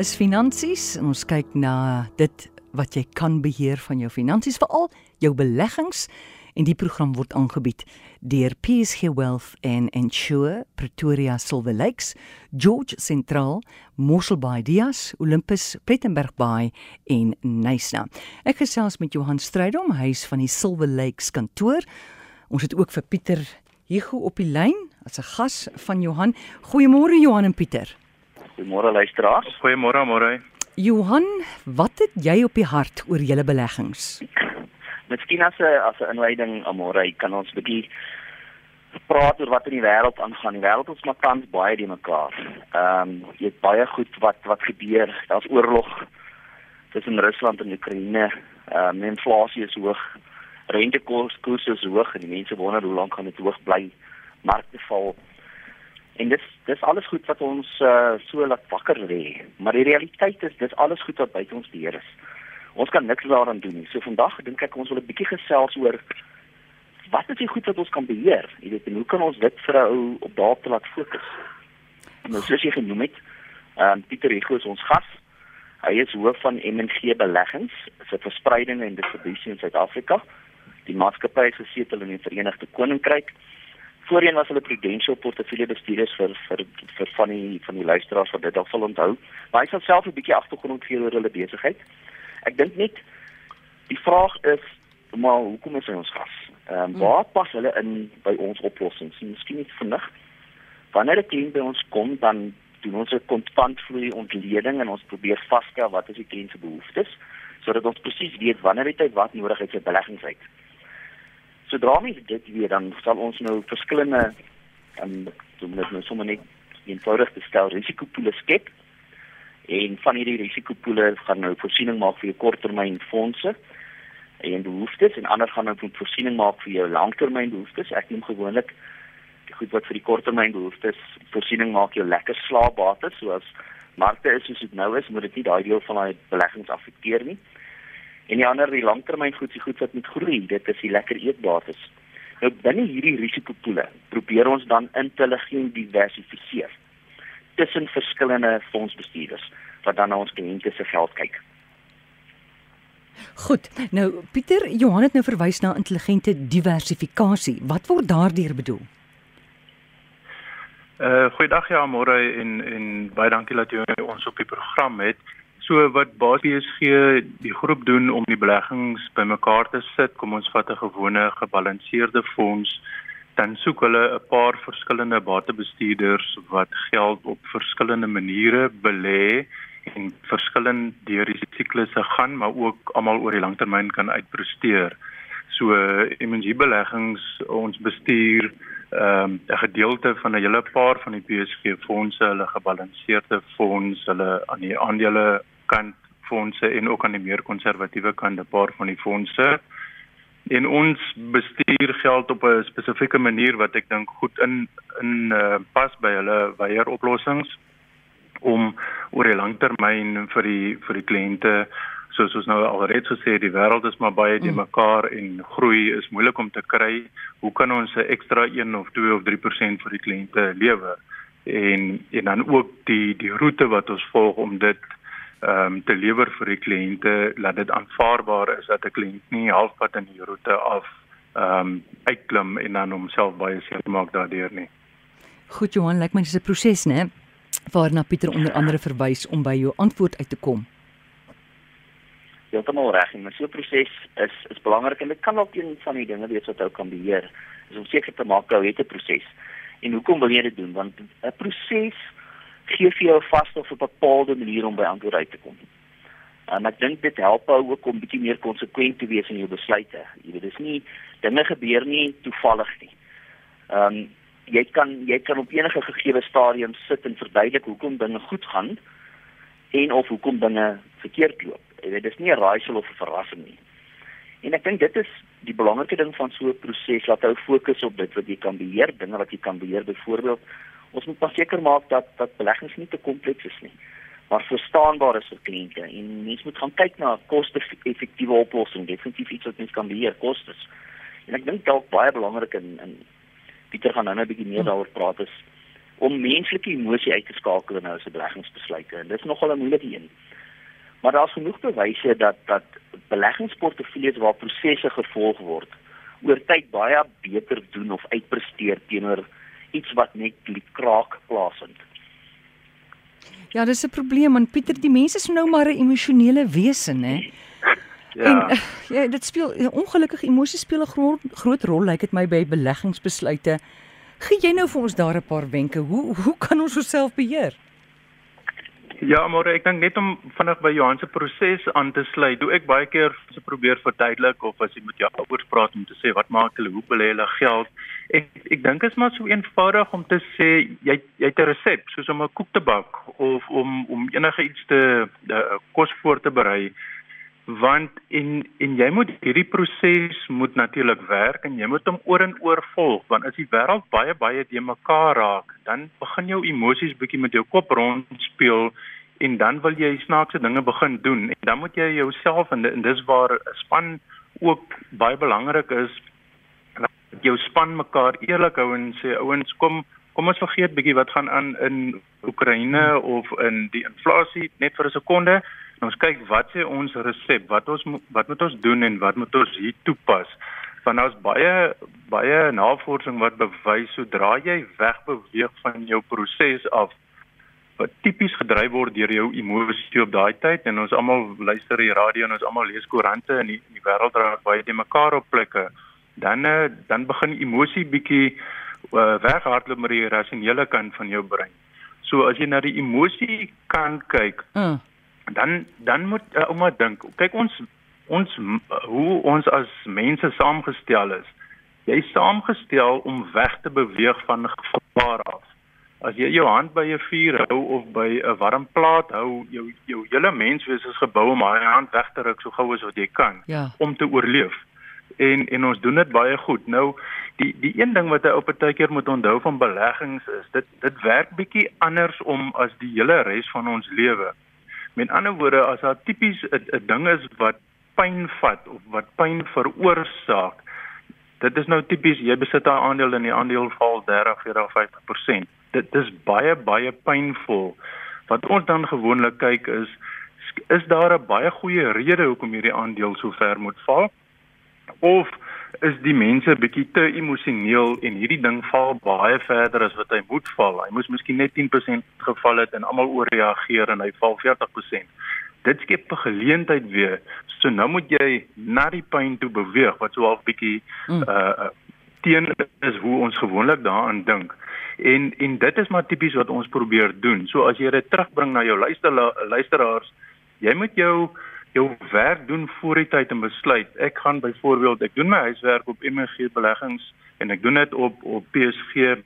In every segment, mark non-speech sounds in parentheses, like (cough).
is finansies. Ons kyk na dit wat jy kan beheer van jou finansies, veral jou beleggings. En die program word aangebied deur PSG Wealth and Insure Pretoria Silver Lakes, George Central, Mossel Bay Dias, Olympus Plettenberg Bay en Nyasa. Ek gesels met Johan Strydom, hy's van die Silver Lakes kantoor. Ons het ook vir Pieter Hugo op die lyn as 'n gas van Johan. Goeiemôre Johan en Pieter. Goeiemôre luisteraars. Goeiemôre, môre. Johan, wat het jy op die hart oor julle beleggings? Miskien as 'n as 'n inleiding môre kan ons 'n bietjie praat oor wat in die wêreld aangaan. Die wêreld is maar tans baie die mekaar. Ehm um, jy het baie goed wat wat gebeur. Daar's oorlog tussen Rusland en Oekraïne. Ehm um, inflasie is hoog. Rentekoerse is hoog en die mense wonder hoe lank gaan dit hoog bly. Markte val. En dis dis alles goed wat ons uh, so laat wakker lê. Maar die realiteit is dis alles goed wat buite ons beheer is. Ons kan niks daaraan doen nie. So vandag dink ek ons wil 'n bietjie gesels oor wat is die goed wat ons kan beheer? Jy weet, hoe kan ons dit vir 'n ou op daarop te laat fokus? Nou soos jy genoem het, ehm um, Pieter Hugo is ons gas. Hy is hoof van MNG Beleggings, se verspreiding en distribusie in Suid-Afrika. Die maatskappy is gesetel in die Verenigde Koninkryk. Voorheen was hulle Prudential portefeulje bestuurders vir vir vir van die van die luisteraars wat dit dalk sal onthou. Maar hy sal self 'n bietjie agtergrond gee oor hulle besigheid. Ek dink net die vraag is maar hoekom is hy ons gas? Ehm um, waar pas hulle in by ons oplossings? Miskien net vinnig. Wanneer 'n kliënt by ons kom, dan doen ons 'n kontantvloei ontleding en ons probeer vasstel wat is die kliënt se behoeftes sodat ons presies weet wanneer het hy wat nodig het vir beleggings uit. Sodra mens dit weet, dan sal ons nou verskillende en doen dit nou sommer net eenvoudig te stel risikopoele skep en van hierdie risikopoele gaan nou voorsiening maak vir jou korttermynfondse en behoeftes en ander gaan nou voorsiening maak vir jou langtermynbehoeftes. Ek noem gewoonlik goed wat vir die korttermynbehoeftes voorsiening maak jou lekker slaapbates soos markte is soos dit nou is, moet dit nie daai deel van daai beleggings affekteer nie. En die ander die langtermyn goed, die goed wat met groei, dit is die lekker eetbates. Nou binne hierdie risikopoele probeer ons dan intelligent diversifiseer tussen verskillende fondsbestuurders wat dan na ons kliënte se geld kyk. Goed. Nou Pieter Johan het nou verwys na intelligente diversifikasie. Wat word daardeur bedoel? Uh goeiedag ja, môre en en baie dankie dat jy ons op die program het. So wat gee die groep doen om die beleggings bymekaar te sit, kom ons vat 'n gewone gebalanseerde fonds dan soek hulle 'n paar verskillende batebestuurders wat geld op verskillende maniere belê en verskillend deur die siklusse gaan maar ook almal oor die langtermyn kan uitpresteer. So MNG beleggings ons bestuur ehm um, 'n gedeelte van 'n hele paar van die PSG fondse, hulle gebalanseerde fonds, hulle aan die aandele kant fondse en ook aan die meer konservatiewe kant 'n paar van die fondse. En ons bestuur geld op 'n spesifieke manier wat ek dink goed in in uh, pas by hulle weier oplossings om oor die langtermyn vir die vir die kliënte soos ons nou alreeds gesê die wêreld is maar baie die mm. mekaar en groei is moeilik om te kry. Hoe kan ons 'n ekstra 1 of 2 of 3% vir die kliënte lewer en en dan ook die die roete wat ons volg om dit ehm um, te lewer vir die kliënte laat dit aanvaarbaar is dat 'n kliënt nie halfpad in die roete af ehm um, uitklim en dan homself baie seer maak daardeur nie. Goed Johan, lyk my dis 'n proses, né? Waarna Pieter onder andere verwys om by jou antwoord uit te kom. Heeltemal reg, en so 'n proses is is belangrik en dit kan ook een van die dinge wees wat ou kan beheer. Is om seker te maak ou het 'n proses. En hoekom wil jy dit doen? Want 'n proses gee vir jou vas of 'n bepaalde manier om by antwoord uit te kom. En ek dink dit help jou ook om bietjie meer konsekwent te wees in jou besluite. Jy weet dis nie dinge gebeur nie toevallig nie. Ehm um, jy kan jy kan op enige gegee stadium sit en verduidelik hoekom dinge goed gaan en of hoekom dinge verkeerd loop. Jy weet dis nie 'n raaisel of 'n verrassing nie. En ek dink dit is die belangrike ding van so 'n proses dat jy fokus op dit wat jy kan beheer, dinge wat jy kan beheer, byvoorbeeld ons moet seker maak dat dat beleggings nie te kompleks is nie maar verstaanbaar is vir kliënte en mens moet gaan kyk na koste-effektiewe oplossings definitief iets wat mens kan beheer kostes en ek dink dalk baie belangrik in in Pieter gaan nou 'n bietjie meer daaroor praat is om menslike emosie uit te skakel in hulle beleggingsbesluite. En dit is nogal 'n moeilike een. Maar daar's genoeg bewyse dat dat beleggingsportefeuilles waar prosesse gevolg word oor tyd baie beter doen of uitpresteer teenoor iets wat net kraak plaasvind. Ja, dis 'n probleem want Pieter, die mense is nou maar 'n emosionele wese, hè. Ja. En uh, ja, dit speel ongelukkig emosies speel 'n groot groot rol lyk like dit my by beleggingsbesluite. Gee jy nou vir ons daar 'n paar wenke hoe hoe kan ons osself beheer? Ja, maar ek dink net om vinnig by Johan se proses aan te sluit. Doe ek baie keer se probeer verduidelik of as jy met jou ouers praat om te sê wat maak hulle hoe belê hulle geld. Ek ek dink is maar so eenvoudig om te sê jy jy het 'n resep soos om 'n koek te bak of om om enige iets te uh, kos voor te berei want en en jy moet hierdie proses moet natuurlik werk en jy moet hom oor en oor volg want as die wêreld baie baie te mekaar raak dan begin jou emosies bietjie met jou kop rond speel en dan wil jy snaakse dinge begin doen. En dan moet jy jouself en, en dis waar span ook baie belangrik is jou span mekaar eerlik hou en sê ouens kom kom ons vergeet bietjie wat gaan aan in Oekraïne of in die inflasie net vir 'n sekonde ons kyk wat sê ons resep, wat ons wat moet ons doen en wat moet ons hier toepas. Van ons baie baie navorsing wat bewys sodra jy wegbeweeg van jou proses af wat tipies gedryf word deur jou emosie op daai tyd en ons almal luister die radio en ons almal lees koerante en die, die wêreld raak baie te mekaar op plekke dan eh, dan begin emosie bietjie uh, weghardloop met die rasionele kant van jou brein. So as jy na die emosie kan kyk, mm dan dan moet uh, ouma dink kyk ons ons hoe ons as mense saamgestel is. Jy is saamgestel om weg te beweeg van gevaar af. As jy jou hand by 'n vuur hou of by 'n warm plaas hou jou jou hele menswees is gebou om haar hand weg te ruk so gou as wat jy kan ja. om te oorleef. En en ons doen dit baie goed. Nou die die een ding wat 'n ou partykeer moet onthou van beleggings is dit dit werk bietjie anders om as die hele res van ons lewe Met ander woorde, as daar tipies 'n ding is wat pyn vat of wat pyn veroorsaak, dit is nou tipies jy besit 'n aandeel en die aandeel val 30, 40, 50%. Dit is baie baie pynvol. Wat ons dan gewoonlik kyk is is daar 'n baie goeie rede hoekom hierdie aandeel so ver moet val? Of is die mense bietjie te emosioneel en hierdie ding val baie verder as wat hy moet val. Hy moes miskien net 10% geval het en almal ooreageer en hy val 40%. Dit skep 'n geleentheid weer. So nou moet jy na die pyn toe beweeg wat so half bietjie mm. uh teen is hoe ons gewoonlik daaraan dink. En en dit is maar tipies wat ons probeer doen. So as jy dit terugbring na jou luister luisteraars, jy moet jou jou werk doen voor die tyd en besluit. Ek gaan byvoorbeeld, ek doen my huiswerk op MG beleggings en ek doen dit op op PSG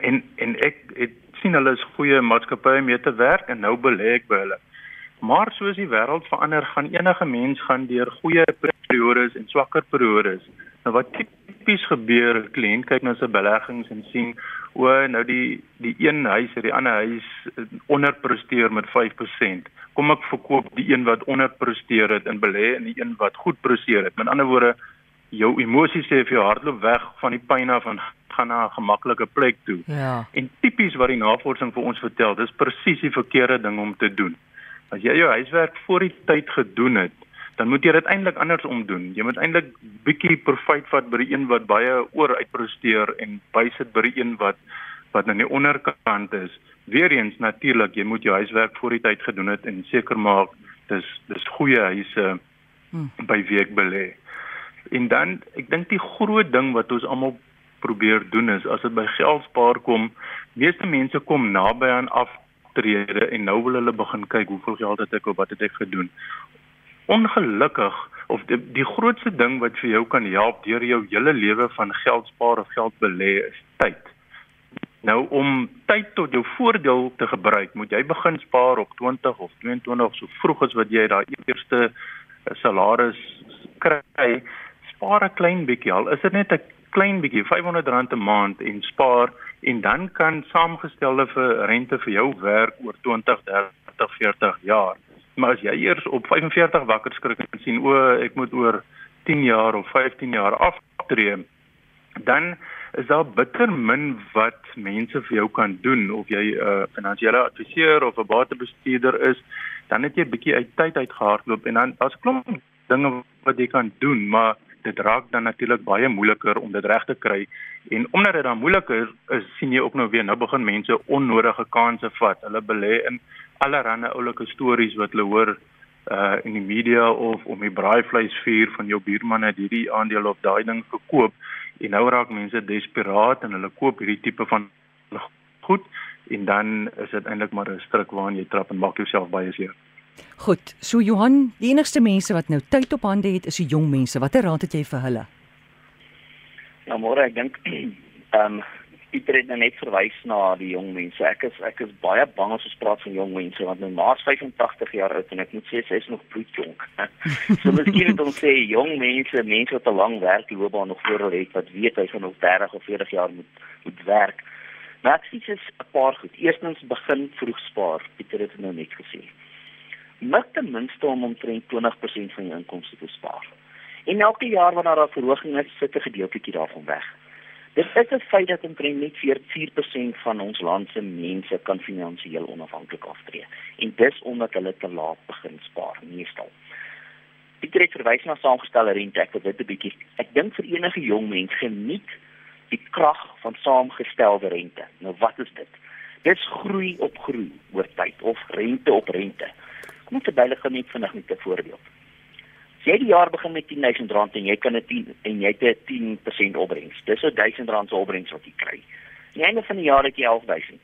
en en ek het sien hulle is goeie maatskappye mee te werk en nou belê ek by hulle. Maar soos die wêreld verander, gaan enige mens gaan deur goeie periodes en swakker periodes. Nou wat tipies gebeur, kliënt kyk na sy beleggings en sien o, nou die die een huis of die ander huis onderpresteer met 5% kom ek verkoop die een wat onderpresteer het en belê in die een wat goed presteer het. Met ander woorde, jou emosies sê vir jou hardloop weg van die pyn af en gaan na 'n gemaklike plek toe. Ja. En tipies wat die navorsing vir ons vertel, dis presies die verkeerde ding om te doen. As jy jou huiswerk voor die tyd gedoen het, dan moet jy dit eintlik andersom doen. Jy moet eintlik bietjie profijt vat by die een wat baie oor uitpresteer en bysit by die een wat wat aan die onderkant is. Weereens natuurlik, jy moet jou huiswerk voor die tyd gedoen het en seker maak dis dis goeie huise hmm. by wie ek belê. En dan ek dink die groot ding wat ons almal probeer doen is as dit by geld spaar kom, meeste mense kom naby aan aftrede en nou wil hulle begin kyk hoeveel geld het ek of wat het ek gedoen. Ongelukkig of die, die grootste ding wat vir jou kan help deur jou hele lewe van geld spaar of geld belê is tyd. Nou om tyd tot jou voordeel te gebruik, moet jy begin spaar op 20 of 22 so vroeg as wat jy daai eerste eh, salaris kry. Spaar 'n klein bietjie al. Is dit net 'n klein bietjie, R500 'n maand en spaar en dan kan saamgestelde vir rente vir jou werk oor 20, 30, 40 jaar. Maar as jy eers op 45 wakker skrik en sien o, ek moet oor 10 jaar of 15 jaar aftree, dan is daar bitter min wat mense vir jou kan doen. Of jy 'n uh, finansiële adviseur of 'n batebestuurder is, dan het jy 'n bietjie uit tyd uitgehardloop en dan daar's 'n klomp dinge wat jy kan doen, maar dit raak dan natuurlik baie moeiliker om dit reg te kry. En omdat dit dan moeiliker is, sien jy ook nou weer nou begin mense onnodige kansse vat. Hulle belê in allerlei oulike stories wat hulle hoor uh in die media of om die braaivleisvuur van jou buurman het hierdie aandeel of daai ding gekoop en nou raak mense desperaat en hulle koop hierdie tipe van goed en dan is dit eintlik maar 'n struik waarin jy trap en maak jouself baie seer. Goed, so Johan, die enigste mense wat nou tyd op hande het is die jong mense. Watter raad het jy vir hulle? Nou môre, ek dink (clears throat) ehm um, Pieter het nou net verwys na die jong mense. Ek is ek is baie bang as ons praat van jong mense want my ma is 85 jaar oud en ek moet sê sy is nog bloedjonk. (laughs) so miskien moet ons sê jong mense, mense wat 'n lang werkloopbaan nog voor hulle het wat weet hy gaan nog 30 of 40 jaar moet moet werk. Maar ek sê dis 'n paar goed. Eerstens begin vroeg spaar. Pieter het nou net gesê mik ten minste om omtrent 20% van jou inkomste te spaar. En elke jaar wanneer daar 'n verhoging is, sit 'n gedeeltjie daarvan weg. Dit is 'n feit dat omtrent net 4% van ons land se mense kan finansiëel onafhanklik aftree. En dis omdat hulle te laat begin spaar, meestal. Ek trek verwys na saamgestelde rente, ek wil dit 'n bietjie. Ek dink vir enige jong mens geniet die krag van saamgestelde rente. Nou wat is dit? Dit groei op groei oor tyd of rente op rente. Kom ons verduidelik gou net vinnig met 'n voorbeeld. As jy die jaar begin met R10000 en jy kan 'n 10 en jy het 'n 10% opbrengs. Dis so R1000 se opbrengs wat jy kry. Aan die einde van die jaar het jy 11000.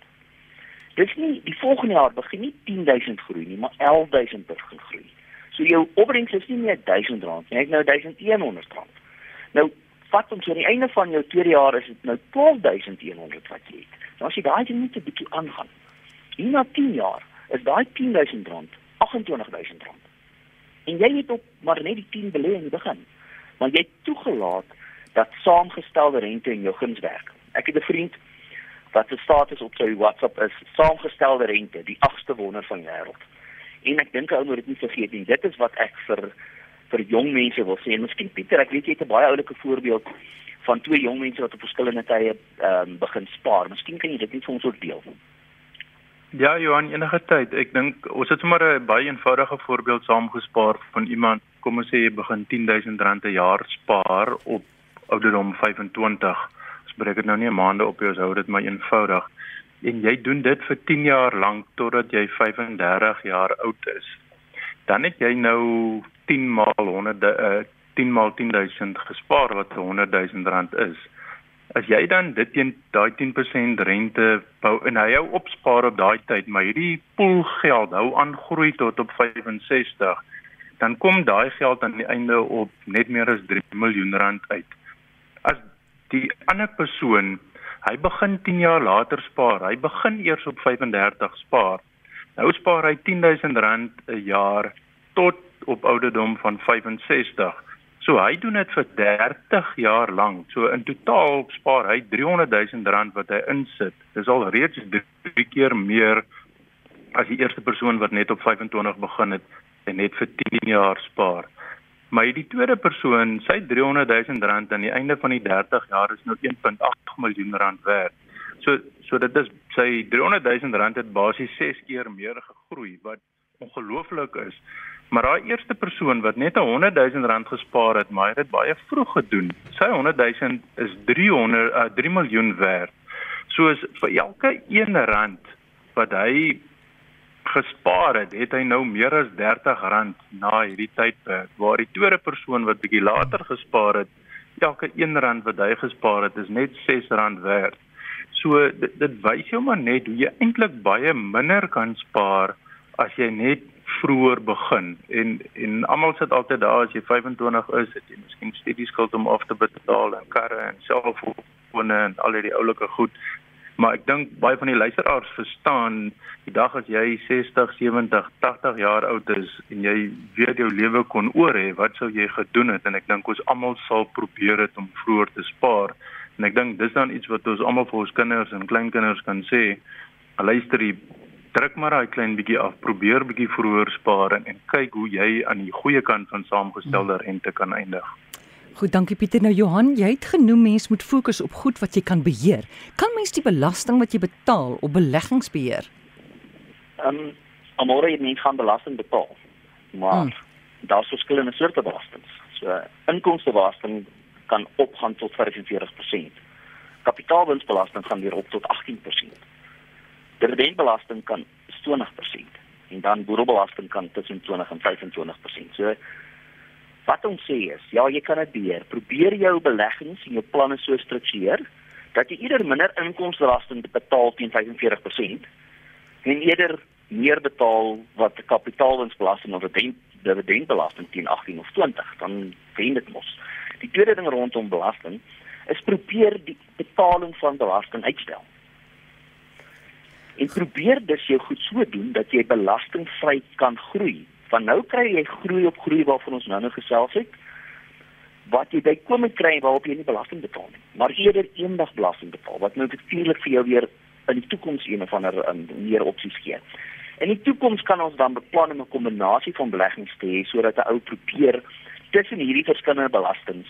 Dis nie die volgende jaar begin nie 10000 groei nie, maar 11000 begin groei. So jou opbrengs is nie meer R1000 nie, het nou R1100. Nou vat ons aan die einde van jou tweede jaar is dit nou 12100 wat jy het. Nou as jy daai net 'n bietjie aangaan. Hier na 10 jaar is daai R10000 28000 rand. En jy het op maar net die 10 belê in die begin. Maar jy het toegelaat dat saamgestelde rente in jou guns werk. Ek het 'n vriend wat se status op sy WhatsApp is saamgestelde rente, die agste wonder van die wêreld. En ek dink ou moet dit nie vergeet nie. Dit is wat ek vir vir jong mense wil sê. En miskien Pieter, ek weet jy het 'n baie oulike voorbeeld van twee jong mense wat op verskillende tye ehm um, begin spaar. Miskien kan jy dit net vir ons ook deel. Ja, Johan, enige tyd. Ek dink ons het sommer 'n baie eenvoudige voorbeeld saamgespaar van iemand, kom ons sê jy begin R10000 'n jaar spaar op ouderdom 25. Ons breek dit nou nie 'n maande op jou hou dit maar eenvoudig. En jy doen dit vir 10 jaar lank totdat jy 35 jaar oud is. Dan het jy nou 10 maal 100 uh, 10 maal 10000 gespaar wat R100000 is as jy dan dit teen daai 10% rente bou en hy hou opspaar op daai tyd, maar hierdie poolgeld hou aan groei tot op 65, dan kom daai geld aan die einde op net meer as 3 miljoen rand uit. As die ander persoon, hy begin 10 jaar later spaar, hy begin eers op 35 spaar. Nou spaar hy 10000 rand 'n jaar tot op ouderdom van 65. So hy doen dit vir 30 jaar lank. So in totaal spaar hy 300 000 rand wat hy insit. Dis al reeds drie keer meer as die eerste persoon wat net op 25 begin het en net vir 10 jaar spaar. Maar die tweede persoon, sy 300 000 rand aan die einde van die 30 jaar is nou 1.8 miljoen rand werd. So so dit is sy 300 000 rand het basies 6 keer meer gegroei wat ongelooflik is. Maar daai eerste persoon wat net 'n 100 000 rand gespaar het, maar hy het dit baie vroeg gedoen. Sy 100 000 is 300 uh, 3 miljoen werd. So is vir elke 1 rand wat hy gespaar het, het hy nou meer as 30 rand na hierdie tydperk. Waar die tweede persoon wat bietjie later gespaar het, elke 1 rand wat hy gespaar het, is net 6 rand werd. So dit, dit wys jou maar net hoe jy eintlik baie minder kan spaar as jy net vroeër begin en en almal sit altyd daar as jy 25 is, het jy miskien studieskuld om af te betaal en karre en selfone en al die oulike goed. Maar ek dink baie van die luisteraars verstaan die dag as jy 60, 70, 80 jaar oud is en jy weet jou lewe kon oor hê, wat sou jy gedoen het? En ek dink ons almal sal probeer het om vroeër te spaar. En ek dink dis dan iets wat ons almal vir ons kinders en kleinkinders kan sê. Luister, druk maar daai klein bietjie af, probeer bietjie vroeër spaar en, en kyk hoe jy aan die goeie kant van saamgestelde rente kan eindig. Goed, dankie Pieter. Nou Johan, jy het genoem mens moet fokus op goed wat jy kan beheer. Kan mens die belasting wat jy betaal op beleggings beheer? Ehm um, almore jy nie gaan belasting betaal. Maar hmm. daar's verskillende soorte belastings. So inkomstebelasting kan opgaan tot 45%. Kapitaalwinsbelasting gaan weer op tot 18%. Dividendbelasting kan 20% en dan boerebelasting kan tussen 20 en 25%. So wat ons sê is, ja, jy kan dit beheer. Probeer jou beleggings en jou planne so struktureer dat jy eerder minder inkomstebelasting betaal teen 45% en eerder meer betaal wat kapitaalwinsbelasting of dividendbelasting teen 18 of 20, dan wen dit mos. Die tweede ding rondom belasting is probeer die betaling van belasting uitstel. En probeer dus jou goed so doen dat jy belastingvry kan groei van nou kry jy groei op groei waarvan ons nou nog gesels het wat jy bykomend kry waarop jy nie belasting betaal nie maar eerder eendag belasting betaal wat nou natuurlik vir jou weer in die toekoms een of ander um, meer opsies gee. In die toekoms kan ons dan beplan om 'n kombinasie van beleggings te hê sodat 'n ou probeer tussen hierdie verskillende belastings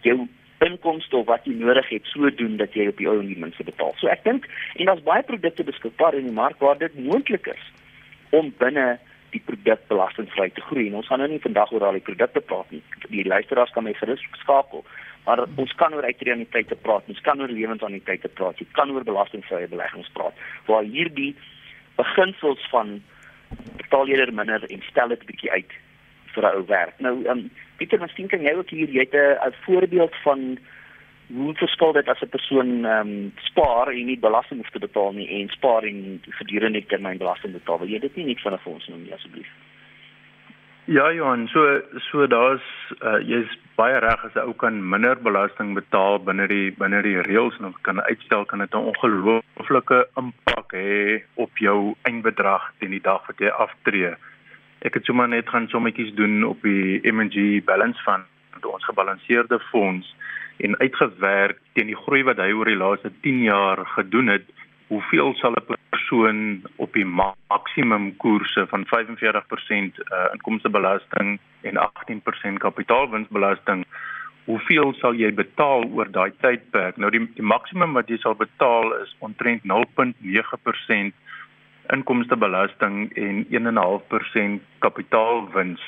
jou inkomste of wat jy nodig het so doen dat jy op die ou en die minste betaal. So ek dink en daar's baie produkte beskikbaar in die mark waar dit moontlik is om binne die produk belastingvry te groei. En ons gaan nou nie vandag oor al die produkte praat nie. Die luisteraars kan my gerus skakel. Maar ons kan oor uitreëniteite praat, ons kan oor lewensaniteite praat, ons kan oor belastingvrye beleggings praat. Waar hierdie beginsels van betaal eerder minder en stel dit bietjie uit vir 'n ou werk. Nou, ehm um, Pieter, miskien kan jy ook hier jy het 'n voorbeeld van hoe verskil dit as 'n persoon ehm um, spaar en nie belasting hoef te betaal nie en spaar en gedurende die termyn belasting betaal? Wil jy dit nie net vinnig vir ons noem asseblief? Ja, Johan, so so daar's uh, jy's baie reg as 'n ou kan minder belasting betaal binne die binne die reëls en kan uitstel kan dit 'n ongelooflike impak hê op jou eindbedrag teen die dag wat jy aftree. Ek het sommer net gaan sommetjies doen op die M&G Balance Fund, ons gebalanseerde fonds en uitgewerk teen die groei wat hy oor die laaste 10 jaar gedoen het, hoeveel sal 'n persoon op die maksimum koerse van 45% uh, inkomstebelasting en 18% kapitaalwinsbelasting hoeveel sal jy betaal oor daai tydperk? Nou die die maksimum wat jy sal betaal is omtrent 0.9% inkomstebelasting en 1.5% kapitaalwins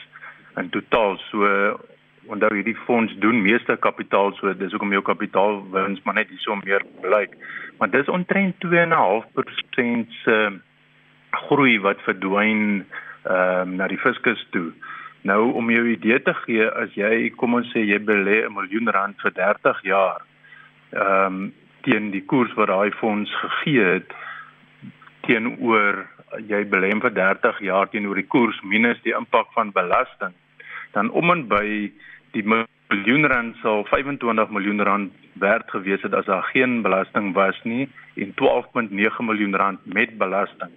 in totaal. So onthou hierdie fonds doen meeste kapitaal so dis hoekom jou kapitaalwins maar net hierso meer blyk. Maar dis omtrent 2.5% se groei wat verdwyn ehm um, na die fiskus toe. Nou om jou idee te gee as jy kom ons sê jy belê 'n miljoen rand vir 30 jaar ehm um, teen die koers wat daai fonds gegee het teenoor jy belê vir 30 jaar teenoor die koers minus die impak van belasting dan om en by die miljoen rand sou 25 miljoen rand werd gewees het as daar geen belasting was nie en 12.9 miljoen rand met belasting.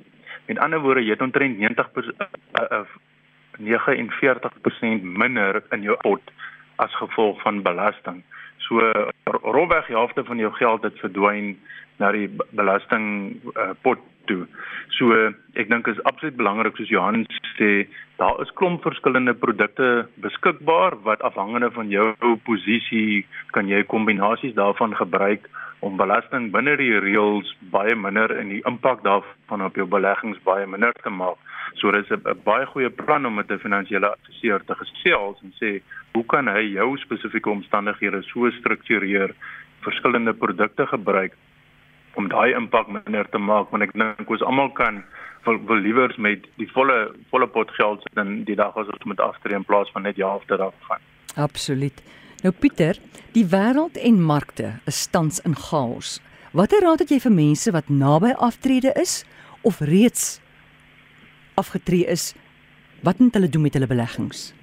Met ander woorde, jy het omtrent 90 uh, uh, 49% minder in jou pot as gevolg van belasting. So rolweg die helfte van jou geld het verdwyn na die belasting uh, pot toe. So ek dink is absoluut belangrik soos Johan sê, daar is klomp verskillende produkte beskikbaar wat afhangende van jou posisie kan jy kombinasies daarvan gebruik om belasting binne die reëls baie minder en die impak daarvan op jou beleggings baie minder te maak. So dis 'n baie goeie plan om met 'n finansiële adviseur te gesels en sê hoe kan hy jou spesifieke omstandighede so struktureer verskillende produkte gebruik om daai impak minder te maak want ek dink ons almal kan wil, wil liewers met die volle volle pot geld sit in die dag as ons met aftree in plaas van net ja of daarop gaan. Absoluut. Nou Pieter, die wêreld en markte is tans in chaos. Watter raad het jy vir mense wat naby aftrede is of reeds afgetree is? Wat moet hulle doen met hulle beleggings?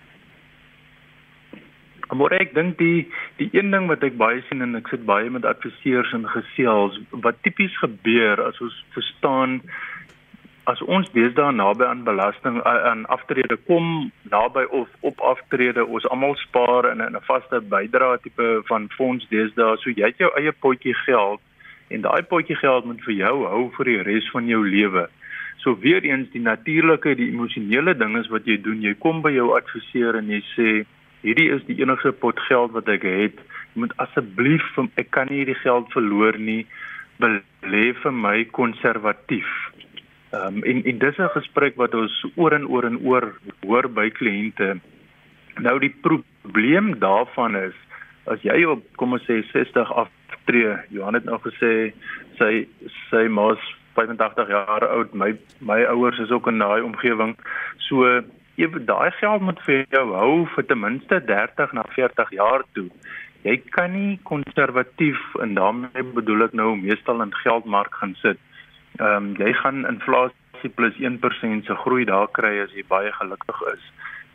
Maar ek dink die die een ding wat ek baie sien en ek sit baie met adviseurs en gesels wat tipies gebeur as ons verstaan as ons deesdae naby aan belasting aan aftrede kom naby of op aftrede ons almal spaar in 'n vaste bydrae tipe van fonds deesdae so jy het jou eie potjie geld en daai potjie geld moet vir jou hou vir die res van jou lewe. So weer eens die natuurlike die emosionele ding is wat jy doen jy kom by jou adviseur en jy sê hierdie is die enigste pot geld wat ek het. Jy moet asseblief ek kan nie hierdie geld verloor nie. Belê vir my konservatief. Ehm um, en en dis 'n gesprek wat ons oor en oor en oor hoor by kliënte. Nou die probleem daarvan is as jy op kom ons sê 60 aftree, Johan het nou gesê sy sy ma's 85 jaar oud. My my ouers is ook in daai omgewing. So jy daai geld moet vir jou hou vir ten minste 30 na 40 jaar toe. Jy kan nie konservatief en daarmee bedoel ek nou meestal in geldmark gaan sit. Ehm um, jy gaan inflasie plus 1% se groei daar kry as jy baie gelukkig is.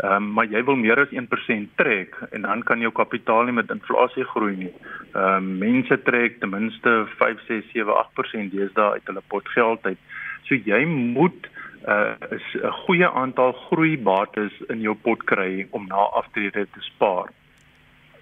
Ehm um, maar jy wil meer as 1% trek en dan kan jou kapitaal nie met inflasie groei nie. Ehm um, mense trek ten minste 5, 6, 7, 8% deesdae uit hulle potgeld uit. So jy moet uh is 'n goeie aantal groeibates in jou pot kry om na aftrede te spaar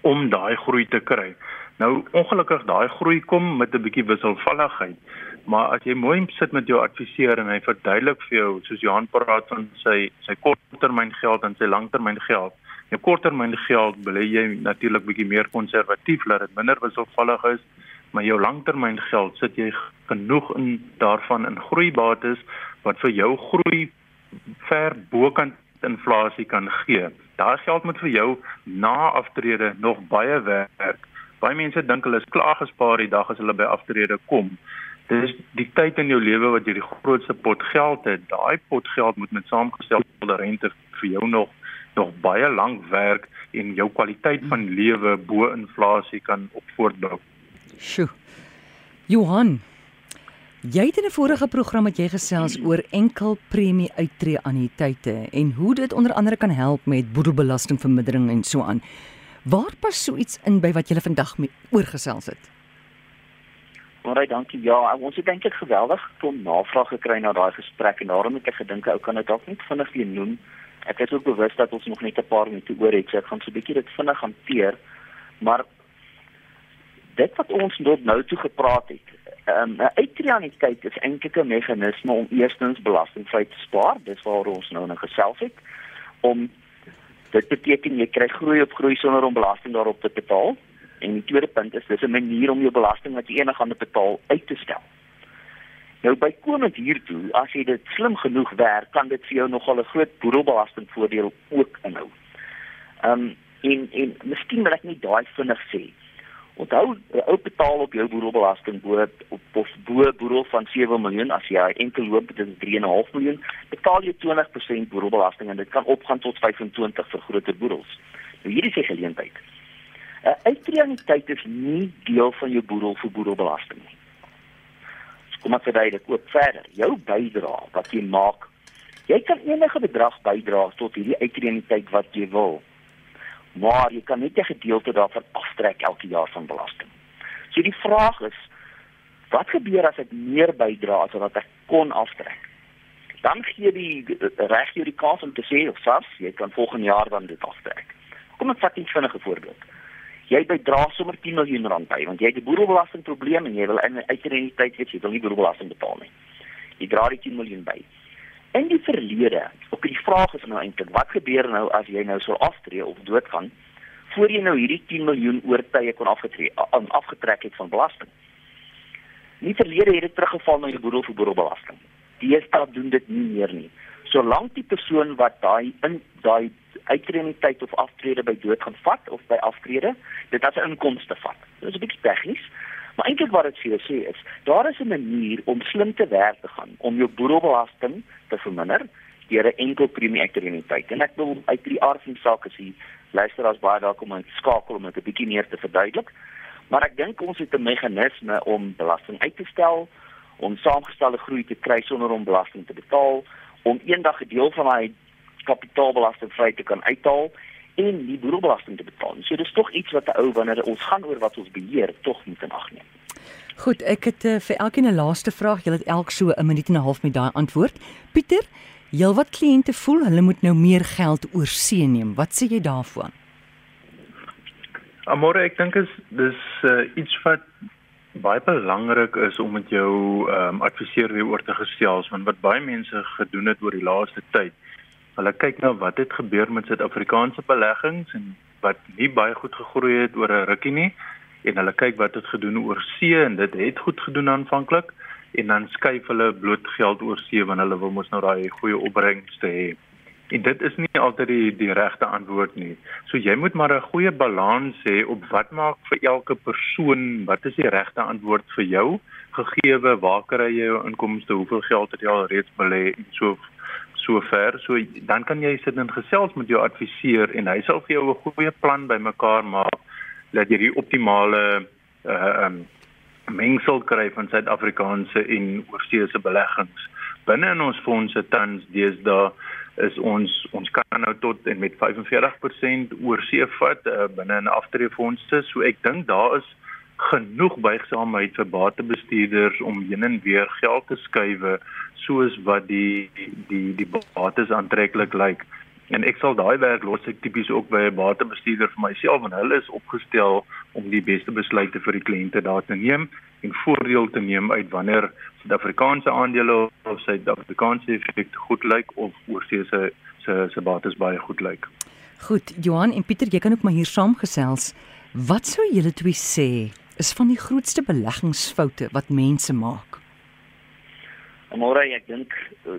om daai groei te kry. Nou ongelukkig daai groei kom met 'n bietjie wisselvalligheid. Maar as jy mooi sit met jou adviseur en hy verduidelik vir jou soos Johan praat van sy sy korttermyn geld en sy langtermyn geld. Jou korttermyn geld belê jy natuurlik bietjie meer konservatief laat dit minder wisselvallig is, maar jou langtermyn geld sit jy genoeg in daarvan in groeibates wat vir jou groei ver bokant inflasie kan gee. Daar geld moet vir jou na aftrede nog baie werk. Baie mense dink hulle is klaar gespaar die dag as hulle by aftrede kom. Dis die tyd in jou lewe wat jy die grootste pot geld het. Daai pot geld moet met saamgestelde rente vir jou nog nog baie lank werk en jou kwaliteit van lewe bo inflasie kan op voortbou. Sjoe. Johan, Jy het in 'n vorige program wat jy gesels oor enkel premie uittreë anniteite en hoe dit onder andere kan help met boedelbelastingvermindering en so aan. Waar pas so iets in by wat jy vandag mee oorgesels het? Baie dankie. Ja, ons het eintlik geweldig kom navraag gekry na daai gesprek en daarom het ek gedink ou kan dit dalk net vinnig weer noem. Ek is ook bewus dat ons nog net 'n paar minute oor het, so ek gaan so 'n bietjie dit vinnig hanteer. Maar dit wat ons tot nou toe gepraat het, Ehm um, 'n uitreaniteit is eintlik 'n meganisme om eerstens belastingvry te spaar, dis waar ons nou nou gesels het om dit beteken jy kry groei op groei sonder om belasting daarop te betaal. En die tweede punt is dis 'n manier om jou belasting wat jy eendag gaan betaal uit te stel. Nou bykomend hiertoe, as jy dit slim genoeg werk, kan dit vir jou nogal 'n groot boedelbelastingvoordeel ook inhou. Ehm um, en en miskien wil ek net daai vinnig sê. Onthou, ou betaal op jou boedelbelasting bo op of bo boedel van 7 miljoen as jy enkel loop dit is 3.5 miljoen, betaal jy 20% boedelbelasting en dit kan opgaan tot 25 vir groter boedels. Nou hierdie is 'n geleentheid. 'n Uitreaniteit is nie deel van jou boedel vir boedelbelasting nie. Kom maar verduidelik ook verder. Jou bydrae wat jy maak, jy kan enige bedrag bydra tot hierdie uitreaniteit wat jy wil maar jy kan net 'n gedeelte daarvan aftrek elke jaar van belasting. So die vraag is wat gebeur as ek meer bydra as wat ek kon aftrek? Dan gee die reg jy die kans om te sê of SARS, jy kan volgende jaar dan dit aftrek. Kom ek vat 'n vinnige voorbeeld. Jy bydra sommer 10 miljoen rand by want jy het 'n boedelbelastingprobleem en jy wil in uit die tyd weet jy wil nie boedelbelasting betaal nie. Jy dra die 10 miljoen by in die verlede, ook die vraag is nou eintlik, wat gebeur nou as jy nou sou aftree of doodgaan voor jy nou hierdie 10 miljoen oortye kon afgetree aan afgetrek het van belasting? Nie verlede het dit teruggeval na jou boedel vir boedelbelasting. Die staat doen dit nie meer nie. Solank die persoon wat daai in daai uittredingtyd of aftrede by dood gaan vat of by aftrede, dit as 'n inkomste vat. Dit is 'n bietjie tegnies, Maar eintlik wat dit vir jou sê is, daar is 'n manier om slim te werk te gaan om jou boedelbelasting te verminder deur 'n enkel premie ektereniteit. En ek wil uit die aard van sê, luister as baie dalk om te skakel om dit 'n bietjie meer te verduidelik. Maar ek dink ons het 'n meganisme om belasting uit te stel, om saamgestelde groei te kry sonder om belasting te betaal, om eendag 'n deel van daai kapitaalbelasting vry te kan uithaal en die boedelbelasting te betaal. So dis tog iets wat 'n ou wanneer ons gaan oor wat ons beheer tog moet in ag neem. Goed, ek het uh, vir elkeen 'n laaste vraag. Jy het elk so 'n minuut en 'n half met daai antwoord. Pieter, heelwat kliënte voel hulle moet nou meer geld oorsee neem. Wat sê jy daarvan? Amore, ek dink is dis uh, iets wat baie belangrik is om met jou ehm um, adviseur weer oor te gesels want wat baie mense gedoen het oor die laaste tyd Hulle kyk nou wat het gebeur met Suid-Afrikaanse beleggings en wat nie baie goed gegroei het oor 'n rukkie nie. En hulle kyk wat het gedoen oor see en dit het goed gedoen aanvanklik en dan skuif hulle bloot geld oor see want hulle wil mos nou daai goeie opbrengste hê. En dit is nie altyd die die regte antwoord nie. So jy moet maar 'n goeie balans hê op wat maak vir elke persoon, wat is die regte antwoord vir jou? Gegee waar kry jy jou inkomste, hoeveel geld het jy al reeds belê? En so so ver. So dan kan jy sit en gesels met jou adviseur en hy sal vir jou 'n goeie plan bymekaar maak dat jy die optimale uh um mengsel kry van Suid-Afrikaanse en oorseese beleggings. Binne in ons fondse tans deesdae is ons ons kan nou tot en met 45% oorsee vat uh, binne 'n aftreefondse. So ek dink daar is genoeg buigsaamheid vir batebestuurders om heen en weer geld te skuif soos wat die die die bates aantreklik lyk. En ek sal daai werk los ek tipies ook by 'n batebestuurder vir myself en hulle is opgestel om die beste besluite vir die kliënte daar te neem en voordeel te neem uit wanneer Suid-Afrikaanse aandele of Suid-Afrikaanse effekte goed lyk of oorsee se se se bates baie goed lyk. Goed, Johan en Pieter, jy kan ook maar hier saamgesels. Wat sou julle twee sê is van die grootste beleggingsfoute wat mense maak? Môre, ek dink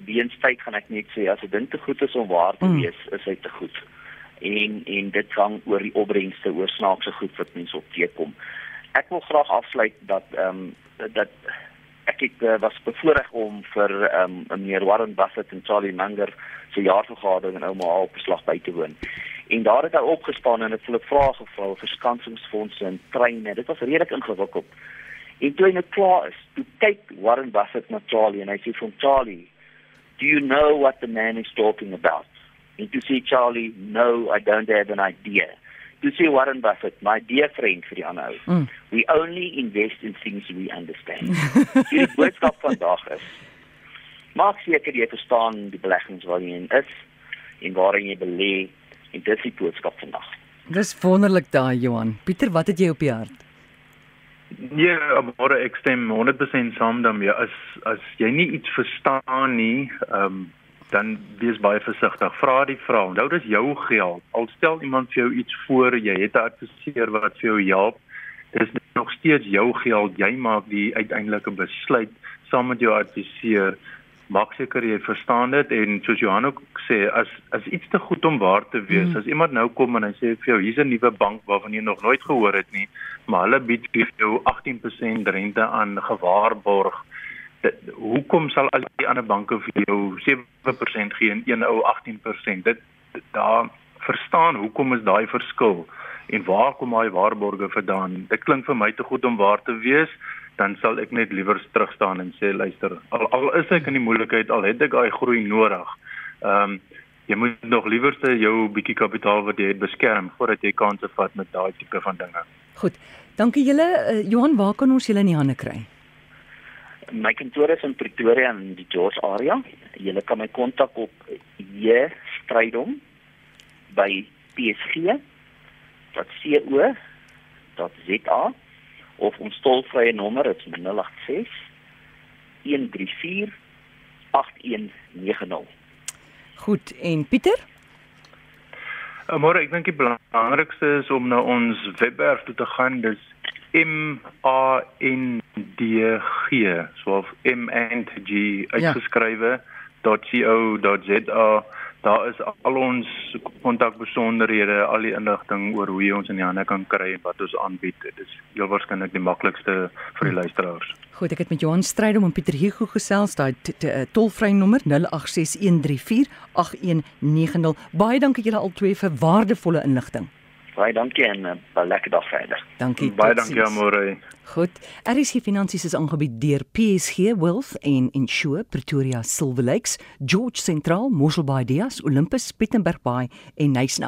die instyd gaan ek net sê as 'n ding te goed is om waar te mm. wees, is hy te goed. En en dit gaan oor die opbrengste, oor snaakse goed wat mense op teekom ek wil graag afsluit dat ehm um, dat ek ek uh, was bevoorreg om vir um, meneer Warren Buffett en Charlie Munger se jaarvergadering in Omaha op beslag by te woon. En daar het hy opgestaan en het hulle vrae gevra vir skansingsfondse en treine. Dit was redelik ingewikkeld. En toe hy net klaar is, toe kyk Warren Buffett na Charlie en hy sê vir Charlie, "Do you know what the man is talking about?" En toe sê Charlie, "No, I don't have an idea." To say Warren Buffett, my dear friend vir die ander ou. Mm. We only invest in things we understand. (laughs) die boodskap vandag is maak seker jy verstaan die beleggings waarin jy is en waarin jy belê en dit is die boodskap vandag. Dis wonderlik daai Johan. Pieter, wat het jy op die hart? Ja, maar ek stem 100% saam daarmee. As as jy nie iets verstaan nie, ehm um, dan wees baie versigtig. Vra die vrou. Onthou dis jou geld. Al stel iemand vir jou iets voor, jy het 'n adviseur wat vir jou help. Dis nog steeds jou geld. Jy maak die uiteindelike besluit saam met jou adviseur. Maak seker jy verstaan dit en soos Johan ook sê, as as iets te goed om waar te wees, hmm. as iemand nou kom en hy sê vir jou hier's 'n nuwe bank waarvan jy nog nooit gehoor het nie, maar hulle bied vir jou 18% rente aan gewaarborg hoekom sal al die ander banke vir jou 7% gee en een ou 18%? Dit daar verstaan hoekom is daai verskil en waar kom daai waarborge vandaan? Dit klink vir my te goed om waar te wees, dan sal ek net liewer terug staan en sê luister, al, al is ek in die moeilikheid, al het ek daai groei nodig. Ehm um, jy moet nog liewerste jou bietjie kapitaal wat jy het beskerm voordat jy kanse vat met daai tipe van dinge. Goed. Dankie julle. Uh, Johan, waar kan ons julle in die hande kry? My kantoor is in Pretoria in die George area. Jy kan my kontak op J Strydom by psg.co.za of ons tolvrye nommer is 086 134 8190. Goed, en Pieter? Môre, ek dink die belangrikste is om na ons webwerf toe te gaan. Dis M A N D G, so of M and G uitgeskrywe ja. .co.za. Daar is al ons kontakbesonderhede, al die inligting oor hoe jy ons in die hande kan kry en wat ons aanbied. Dit is heel waarskynlik die maklikste vir die luisteraars. Goed, ek het met Johan Strydom en Pieter Hugo gesels, daai tolvrye nommer 0861348190. Baie dankie julle al twee vir waardevolle inligting. Baie dankie en 'n uh, eh, lekker dag verder. Dankie. Baie dankie Amore. Goed. RSG Finansies is aangebied deur PSG Wealth en Insure Pretoria Silver Lakes, George Central, Mosselbaai Dias, Olympus, Pietermaritzburg en Nyasna.